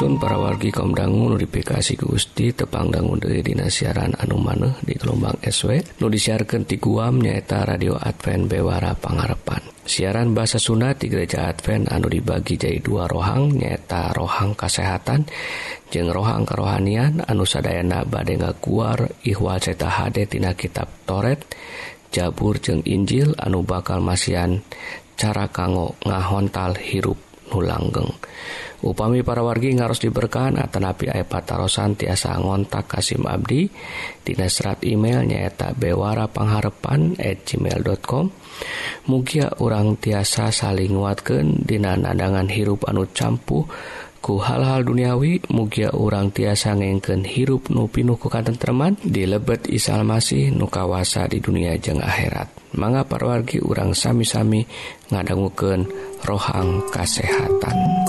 Sun para wargi kaum dangu notifikasi Gusti tepangdangun Di siaran anu maneh di gelombang SW nu disiarkan ti guam nyaeta radio Advent Bewara Pangarepan. Siaran bahasa Sunda di gereja Advent anu dibagi jadi dua rohang nyaeta rohang kesehatan jeng rohang kerohanian anu sadayana badai keluar ihwal ceta HD tina kitab Toret Jabur jeng Injil anu bakal masian cara kanggo ngahontal hirup nulanggeng upami para wargi ngaros diberkahan tanapi aya patarosan tiasa ngontak Kasim Abdi. Dina serat email nyaeta bewara pengharepan at gmail.com Mugia orang tiasa saling nguatkan Dina nadangan hirup anu campuh ku hal-hal duniawi. Mugia orang tiasa ngengken hirup nu pinuh ku katentreman di lebet isal masih nukawasa di dunia jeng akhirat. Manga parwargi urang sami-sami ngadangguken rohang kasehatan?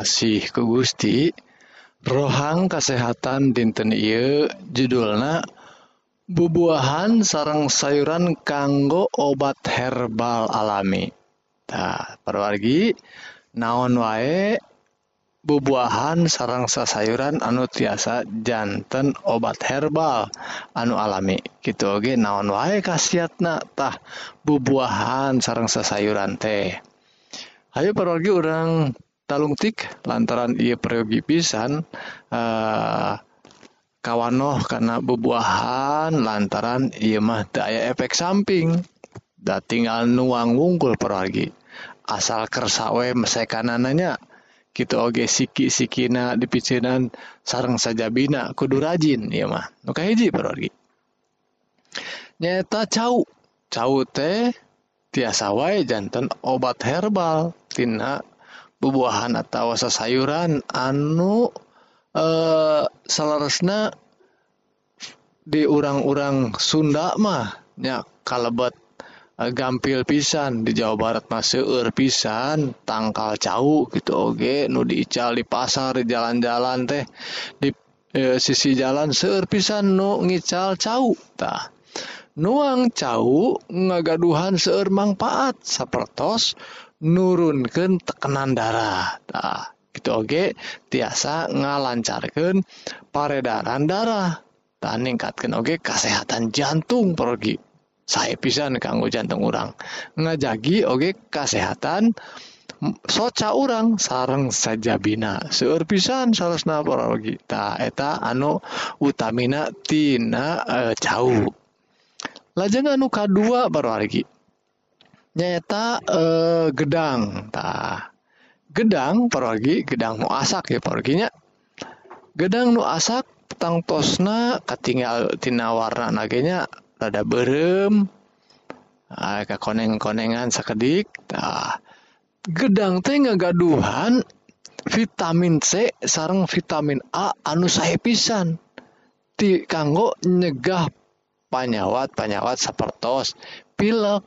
asih ke Gusti rohang kesehatan dinten I judulna bubuahan sarang sayuran kanggo obat herbal alami. Nah, perwargi naon wae bubuahan sarang sayuran anu tiasa jantan obat herbal anu alami. Gitu oge naon wae khasiatna tah bubuahan sarang sayuran teh. Ayo pergi orang talungtik lantaran ia pergi pisan uh, kawanoh karena bubuahan lantaran ia mah daya efek samping. Da tinggal nuang wungkul pergi. Asal kersawe mesekanannya gitu oge siki-sikina dipicinan sarang saja bina kudu rajin ya mah. Nu kahiji pergi. Nyata cau. Cau teh tiasa wae jantan obat herbal tina bubuahan atau wasa sayuran anu eh seharusnya di urang-urang Sunda mahnya kalebet e, eh, gampil pisan. Di Jawa Barat maseur pisan tangkal cauh gitu Oge. Okay. nu diical di pasar di jalan-jalan teh di e, sisi jalan seur pisan nu ngical cauh tah. Nuang cauh ngagaduhan seur manfaat sapertos nurunkan tekanan darah. Nah, gitu oke? Tiasa ngalancarkan peredaran darah. Dan ningkatkan oke kesehatan jantung pergi. Saya pisan kanggo jantung orang ngajagi oke kesehatan soca orang sarang saja bina. Seueur pisan saresna parogi ta eta anu utamina tina eh, e, jauh lajeng anu kadua baru lagi nyata e, gedang. Ta gedang lagi gedang nu asak ya nya gedang nu asak petang tosna ketinggal tina warna nagenya rada berem. Ah, ke koneng-konengan sakedik. Tah. Gedang teh ngagaduhan vitamin C sarang vitamin A anu sae pisan. Ti kanggo nyegah panyawat panyawat sapertos pilek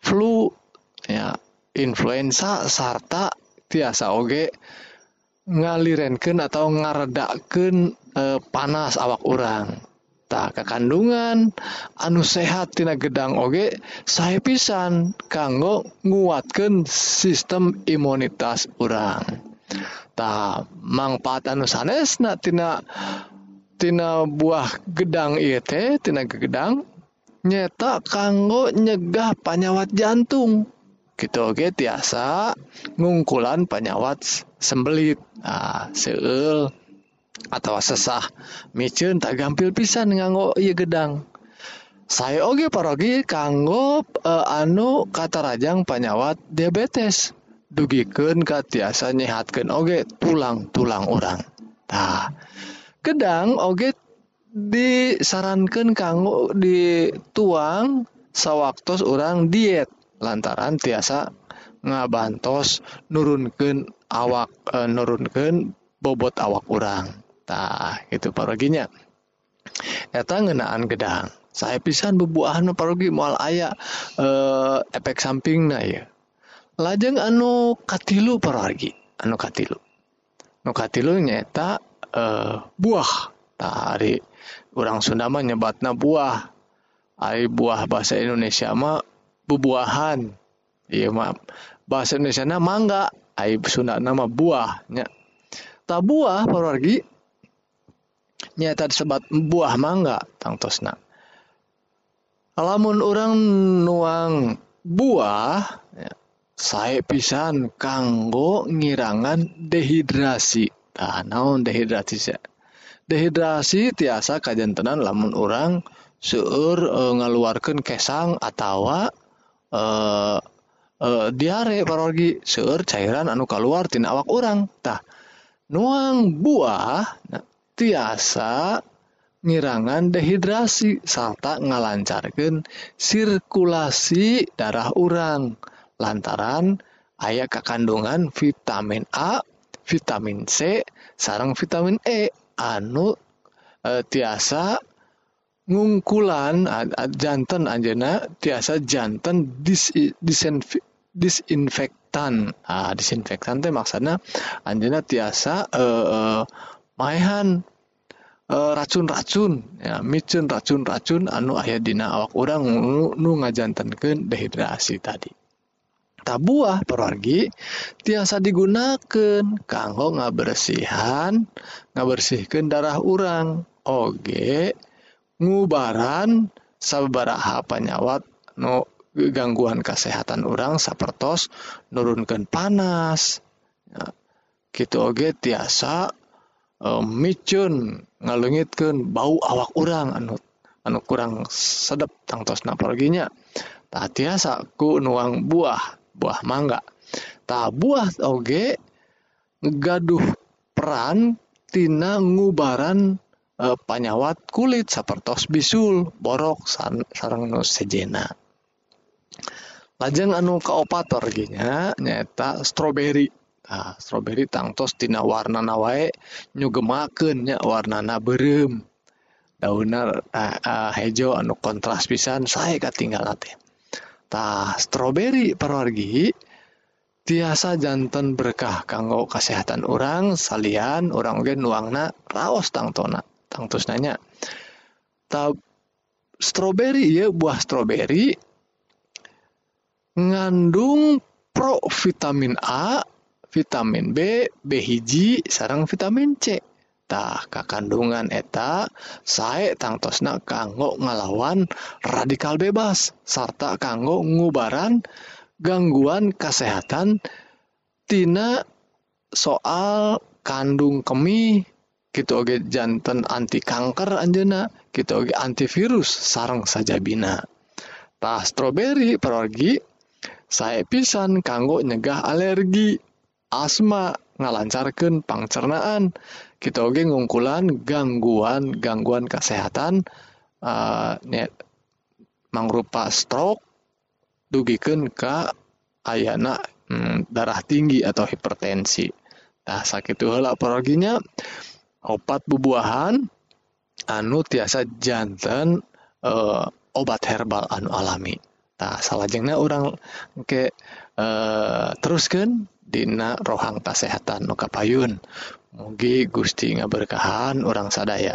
flu ya influenza sarta tiasa oge ngalirenken atau ngaredakeun e, panas awak orang tak kekandungan anu sehat tina gedang oge saya pisan kanggo nguatkan sistem imunitas orang tak manfaat anu sanes tina tina buah gedang iya teh tina gedang nyeta kanggo nyegah panyawat jantung. Gitu Oke tiasa ngungkulan panyawat sembelit. Nah, seul atau sesah. Micun tak gampil pisan nganggo iya gedang. Saya oge parogi kanggo uh, anu kata rajang panyawat diabetes. Dugiken katiasa nyehatkan oge tulang-tulang orang nah gedang oge disarankan kanggo dituang sawwaktos orang diet. Lantaran tiasa ngabantos nurunken awak e, nurunken bobot awak orangtah itu paroginya. Eta ngenaan gedang. Saya pisan bebuahan parogi mual aya e, efek samping na ya lajeng anu katilu parogi anu katilu. Anu katilu nyata e, buah. Tari orang Sundama nyebatna buah. Ai buah bahasa Indonesia mah bubuahan. Iya mah bahasa Indonesia na mangga. Ai Sunda nama buahnya. Tak buah paragi nyata disebut buah mangga tangtosna lamun orang nuang buah ya, saya pisan kanggo ngirangan dehidrasi. Nah naon dehidrasi dehidrasi tiasa kajjantenan lamun orang seueur e, ngaluarkan kesang atau e, e, diare parogi seueur cairan anu keluar tina awak orangtah nuang buah nah, tiasa ngirangan dehidrasi serta ngalancarkan sirkulasi darah urang lantaran ayat kekandungan vitamin A, vitamin C, sarang vitamin E. anu e, tiasa ngungkulan jantan Anjena tiasa jantan dis, disinfi, disinfektan. Nah, disinfektan teh maksana Anjena tiasa e, e, mayan e, racun-racun ya micun racun-racun anu ayah dina awak orang nu, nu ngajantankan dehidrasi tadi. eta buah pergi tiasa digunakan. Kanggo ngabersihan ngabersihkan darah urang. Oge ngubaran sabaraha panyawat no gangguan kesehatan orang sapertos nurunkan panas. Ya, gitu oge tiasa um, micun ngalungitkan bau awak urang anu anu kurang sedep tangtos naporginya tak tiasa ku nuang buah. buah mangga. Tak buah oge gaduh peran tina ngubaran e, panyawat kulit sapertos bisul borok san, sarang nu sejena. Lajeng anu kaopator ginya nyata stroberi. Nah, stroberi tangtos tina warna nawae nyugemakennya warna na berem. Daunar uh, ah, uh, ah, hejo anu kontras pisan saya ketinggal teh tatah stroberi pergi tiasa jantan berkah kanggo kesehatan orang salian orang gen nuangna raos tangtona tangtus nanya. Stroberi ya buah stroberi ngandung pro vitamin A vitamin B Bhiji sarang vitamin eta kakandungan eta sae tangtosna kanggo ngalawan radikal bebas sarta kanggo ngubaran gangguan kesehatan tina soal kandung kemi gitu oge jantan anti kanker anjena gitu oge antivirus sarang saja bina tah stroberi perogi saya pisan kanggo nyegah alergi asma ngalancarkan pangcernaan. kita oge ngungkulan gangguan gangguan kesehatan uh, ne, mangrupa stroke dugikan ke ayana hmm, darah tinggi atau hipertensi. Nah sakit hela peroginya obat bubuahan anu tiasa jantan uh, obat herbal anu alami. Nah salahjengnya orang ke uh, teruskan Dina rohang kasehatan nukapayun mugi Gusti ngaberkahan orang sadaya.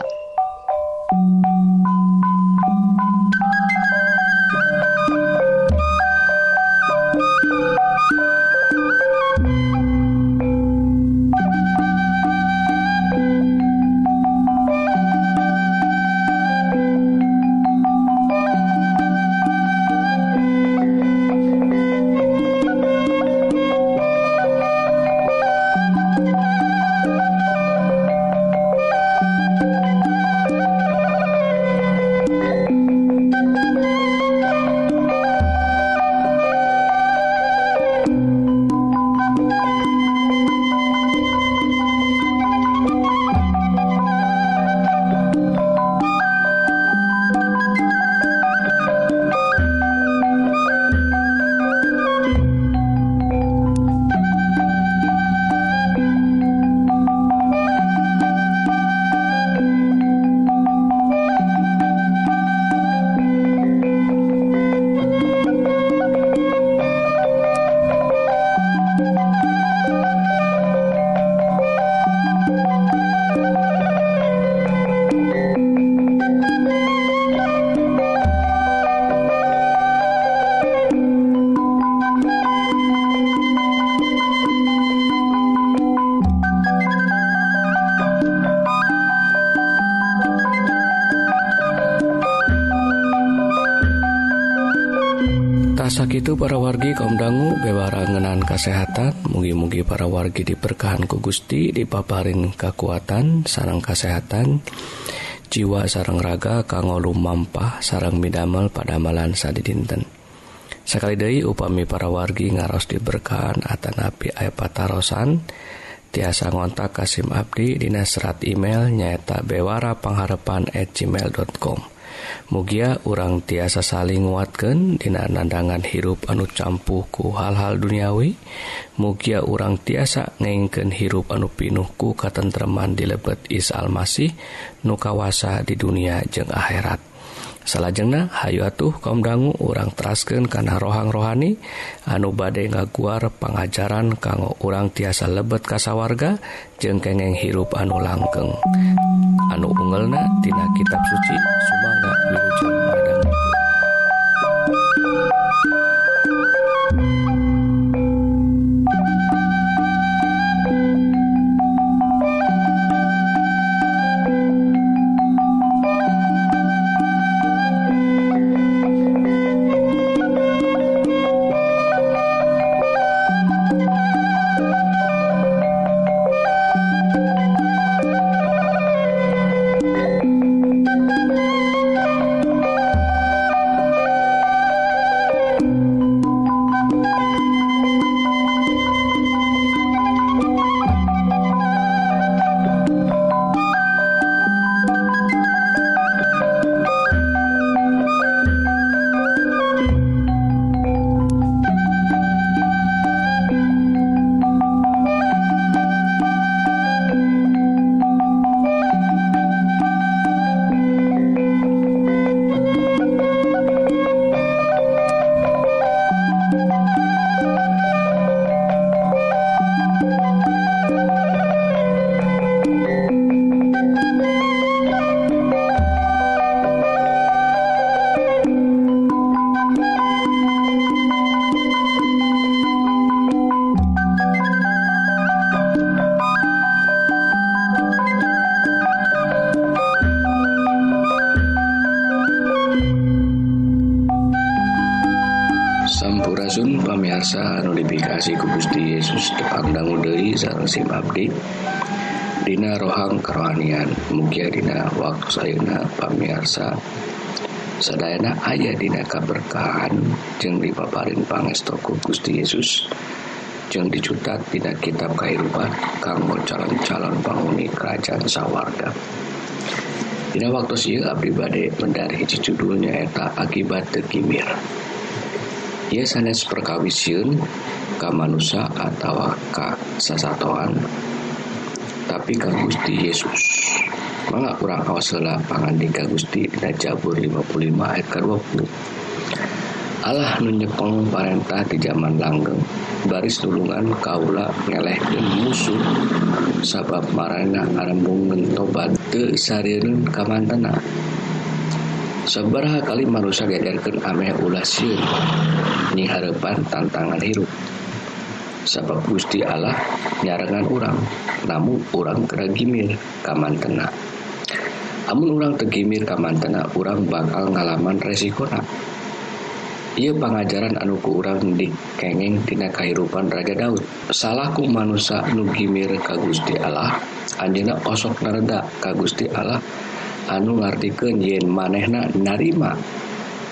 Para wargi kaum dangu bewarangenan kesehatan mugi-mugi para wargi diberkahan ku Gusti dipaparin kekuatan sarang kesehatan jiwa sarang raga kanggo lumampah sarang midamel pada malan sadi dinten sekali dari upami para wargi ngaros diberkahan atanapi aya patarosan. Tiasa ngontak Kasim Abdi Dinas serat email nyaeta bewara pengharepan@ gmail.com Mugia urang tiasa saling nguatkan Dina nandangan hirup anu campuhku hal-hal duniawi Mugia urang tiasa ngengken hirup anu pinuhku katentreman dilebet Is Almasih nukawasa di dunia jeng akhirat. salahjengna Hayu atuh kaum dangu orang terasken karena rohang rohani anu badai ngaguar pengajaran kanggo orang tiasa lebet kasawarga jeng kengeng hirup anu langkeng. Anu ungelnatina kitab suci sumangga wilujeng sareng sim abdi. Dina rohang kerohanian. Mugia dina waktu sayuna pamirsa. Sadayana ayah dina kaberkahan jeung dipaparin pangestoku Gusti Yesus jeung dicutat dina kitab kehidupan kanggo calon-calon penghuni kerajaan sawarga. Dina waktu sieu abdi bade mendari hiji judulnya eta akibat tekimir. Ia sanes manusia atau Ka sasatoan tapi Ka Gusti Yesus. Manga kurang di Ka Gusti Jabur 55 ayat 20 Allah menyepong Parentah di zaman langgeng. Baris tulungan kaula ngeleh dan musuh. Sabab marana arembung tobat ke sarireun kamantena Sabaraha kali manusia gedarkan ameh ulah sieun nyi harapan tantangan hirup sabab Gusti Allah nyarangan orang namun orang keragimir kamantena. Namun orang tegimir kamantena orang bakal ngalaman resikonak ia pengajaran anuku urang dikengeng tina kehidupan Raja Daud. Salahku manusia nugimir ka Gusti Allah anjena osok nareda ka Gusti Allah anu ngartikeun yen manehna narima.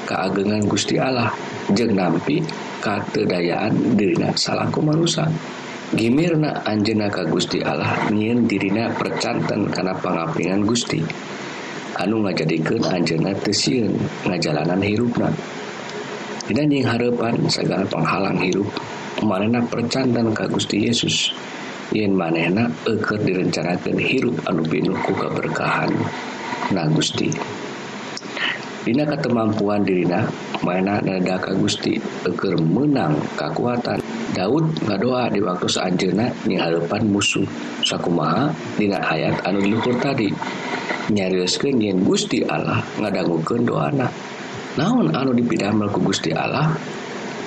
keagengan Gusti Allah jeng nampi katedayaan dirina salahku manusia Gimirna Anjena ka Gusti Allah nyiin dirina percanten karena pengapingan Gusti. Anu ngajadikan Anjena tesiun ngajalanan hirupna. Dan yang harapan segala penghalang hirup manena percanten ka Gusti Yesus. Yen manehna eker direncanakan hirup anu pinuh ku keberkahan na Gusti. Dina ketemampuan dirina mainna dadaka Gusti eger menang kekuatan Daud ngadoa di waktu anjena nyihalepan musuh sakumaha dina hayat anu diluhur tadi. Nyarioskeun yen Gusti Allah ngadangukeun doana. Naon anu dipidah ku Gusti Allah?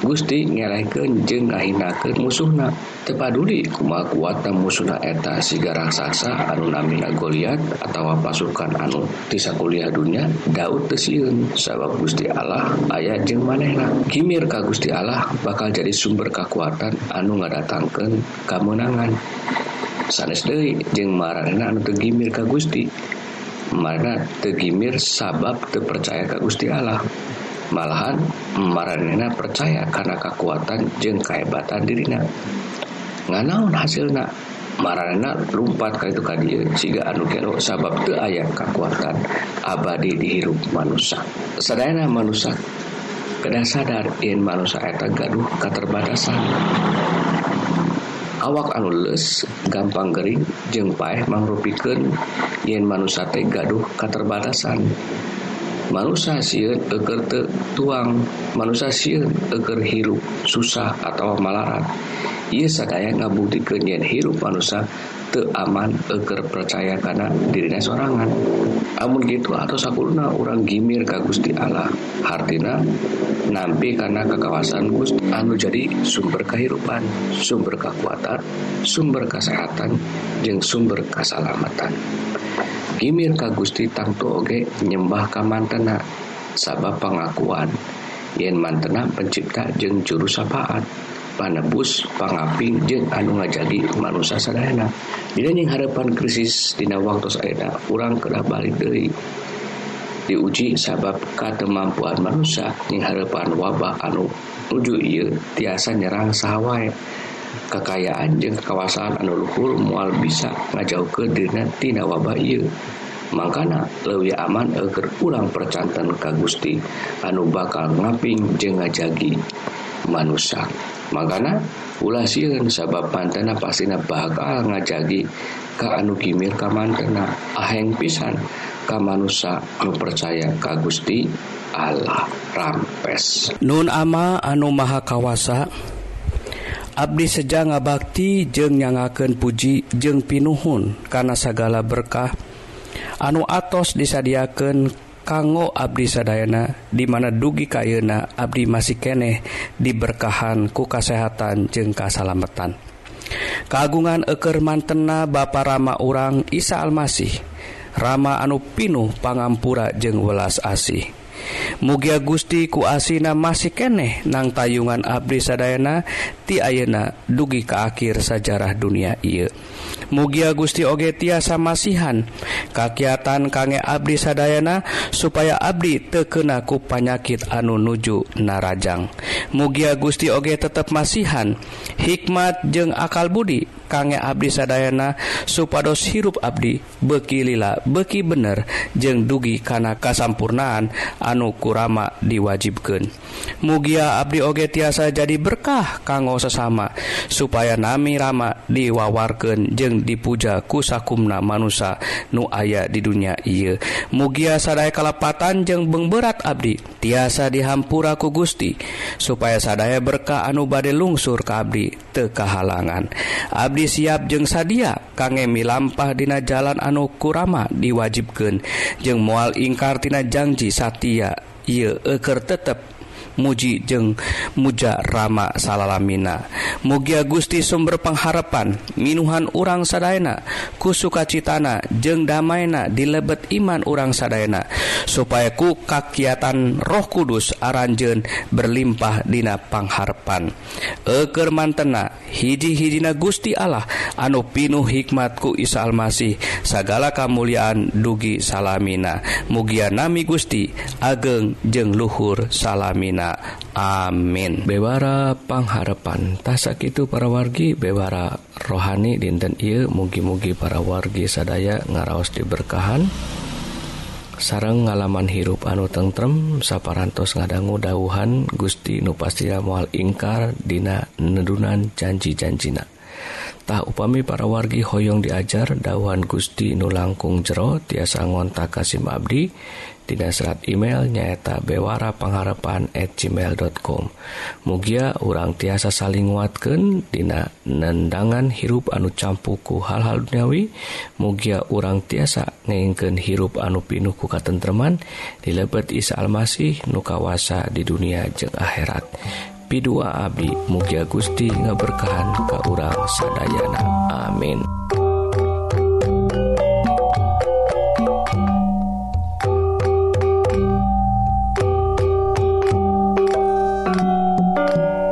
Gusti ngereken jeng ngahinaken musuhna. Tepaduli kuma kuatan musuhna eta siga raksasa anu namina Goliat atau pasukan anu tisakuliah dunia Daud tesiun sabab Gusti Allah ayat jeng manehna. Kimir ka Gusti Allah bakal jadi sumber kekuatan anu ngadatangkan kemenangan sanes deui jeung marana anu teu gimir ka Gusti. Mana tegimir sabab terpercaya ka Gusti Allah. malahan marana percaya karena kekuatan jeng kehebatan dirina. Nggak naon hasilnya marana lumpat ke itu dieu siga anu kero sabab itu ayat kekuatan abadi dihirup manusia sadayana manusia kedah sadar in manusia eta gaduh keterbatasan awak anu les gampang gering jeng paeh mangrupikeun yen manusia teh gaduh keterbatasan manusia siun eker te tuang manusia siun eker hirup susah atau malarat. Ia sadaya ngabuktikan yen hirup manusia te aman eker percaya karena dirinya sorangan. Amun gitu atau sakulna orang gimir ka Gusti Allah. Hartina nampi karena kekawasan Gusti anu jadi sumber kehidupan sumber kekuatan sumber kesehatan jeung sumber keselamatan. Imir ka Gusti tangtu oge nyembah ka mantena sabab pengakuan. Yen mantena pencipta jeung juru sapaat panebus pangaping jeung anu ngajadi manusia sadayana. Dina yang harapan krisis dina waktu saena urang kedah balik deui. Diuji sabab katemampuan manusia yang harapan wabah anu nuju ieu tiasa nyerang sahawai kekayaan jeung kekawasan anuluhur mual bisa ngajauh ke dinatina wabah iu makana lewi aman agar ulang percantan ka Gusti anu bakal ngaping jeung ngajagi manusia makana ulah siun sabab mantena pastina bakal ngajagi ka anu kimir ka mantena aheng pisan ka manusia anu percaya ka Gusti Allah. Rampes. Nun ama anu maha kawasa Abdi Seja ngabakti jeung nyangaken puji jeung pinuhun karena segala berkah. Anu atos disadiaken kanggo Abdi Sadayana dimana dugi kayuna Abdi masih keneh diberkahan ku kasehatan jeung kasalamatan. Kagungan eker mantena Bapa Rama urang Isa Almasih Rama anu pinuh pangampura jeung welas asih. mugia Gusti ku asina masih keneh nang tayungan Abdi Sadayana ti Ayeuna dugi ke akhir sajarah dunia Ieu. Mugia Gusti oge tiasa masihan kakiatan kange Abdi Sadayana supaya Abdi tekenaku panyakit anu nuju narajang. Mugia Gusti oge tetap masihan hikmat jeung akal budi kangge abdi sadayana supados hirup abdi beki lila beki bener jeung dugi kana kasampurnaan anu kurama diwajibkan mugia abdi oge tiasa jadi berkah kanggo sesama supaya nami rama diwawarkeun jeung dipuja kusakumna manusia nu aya di dunia ia mugia sadaya kalepatan jeung beng berat abdi tiasa dihampura ku Gusti supaya sadaya berkah anu bade lungsur ke abdi. teu kahalangan. Abdi siap jeung sadia kangge milampah dina jalan anu kurama diwajibkeun. Jeung mual ingkar tina janji satia ieu eker tetep muji jeung muja Rama salalamina. Mugia Gusti sumber pengharapan minuhan urang Sadayana ku sukacitana jeung damaina di lebet iman urang Sadayana supaya ku kakiatan roh kudus aranjen berlimpah dina pangharpan eker mantena hiji-hijina Gusti Allah anu pinuh hikmatku Isa Almasih segala kemuliaan dugi salamina. Mugia nami Gusti ageng jeung luhur salamina. amin. Bewara pengharepan tasak itu para wargi bewara rohani dinten Ieu mugi-mugi para wargi sadaya ngaraos diberkahan. Sarang ngalaman hirup anu tentrem saparantos ngadanggu dauhan Gusti Nupastia mual ingkar Dina nedunan janji-janjina. Tak upami para wargi hoyong diajar dauhan Gusti nu langkung jero tiasa ngontak Kasim Abdi Dina serat email nyaeta bewara pengharapan at gmail.com Mugia urang tiasa saling nguatkeun Dina nendangan hirup anu campuku hal-hal duniawi. Mugia urang tiasa ngengken hirup anu pinuku katentreman. Dilebet Isa Almasih nukawasa di dunia jeng akhirat. Pidua Abi Mugia Gusti ngeberkahan ke urang sadayana. Amin. Bye.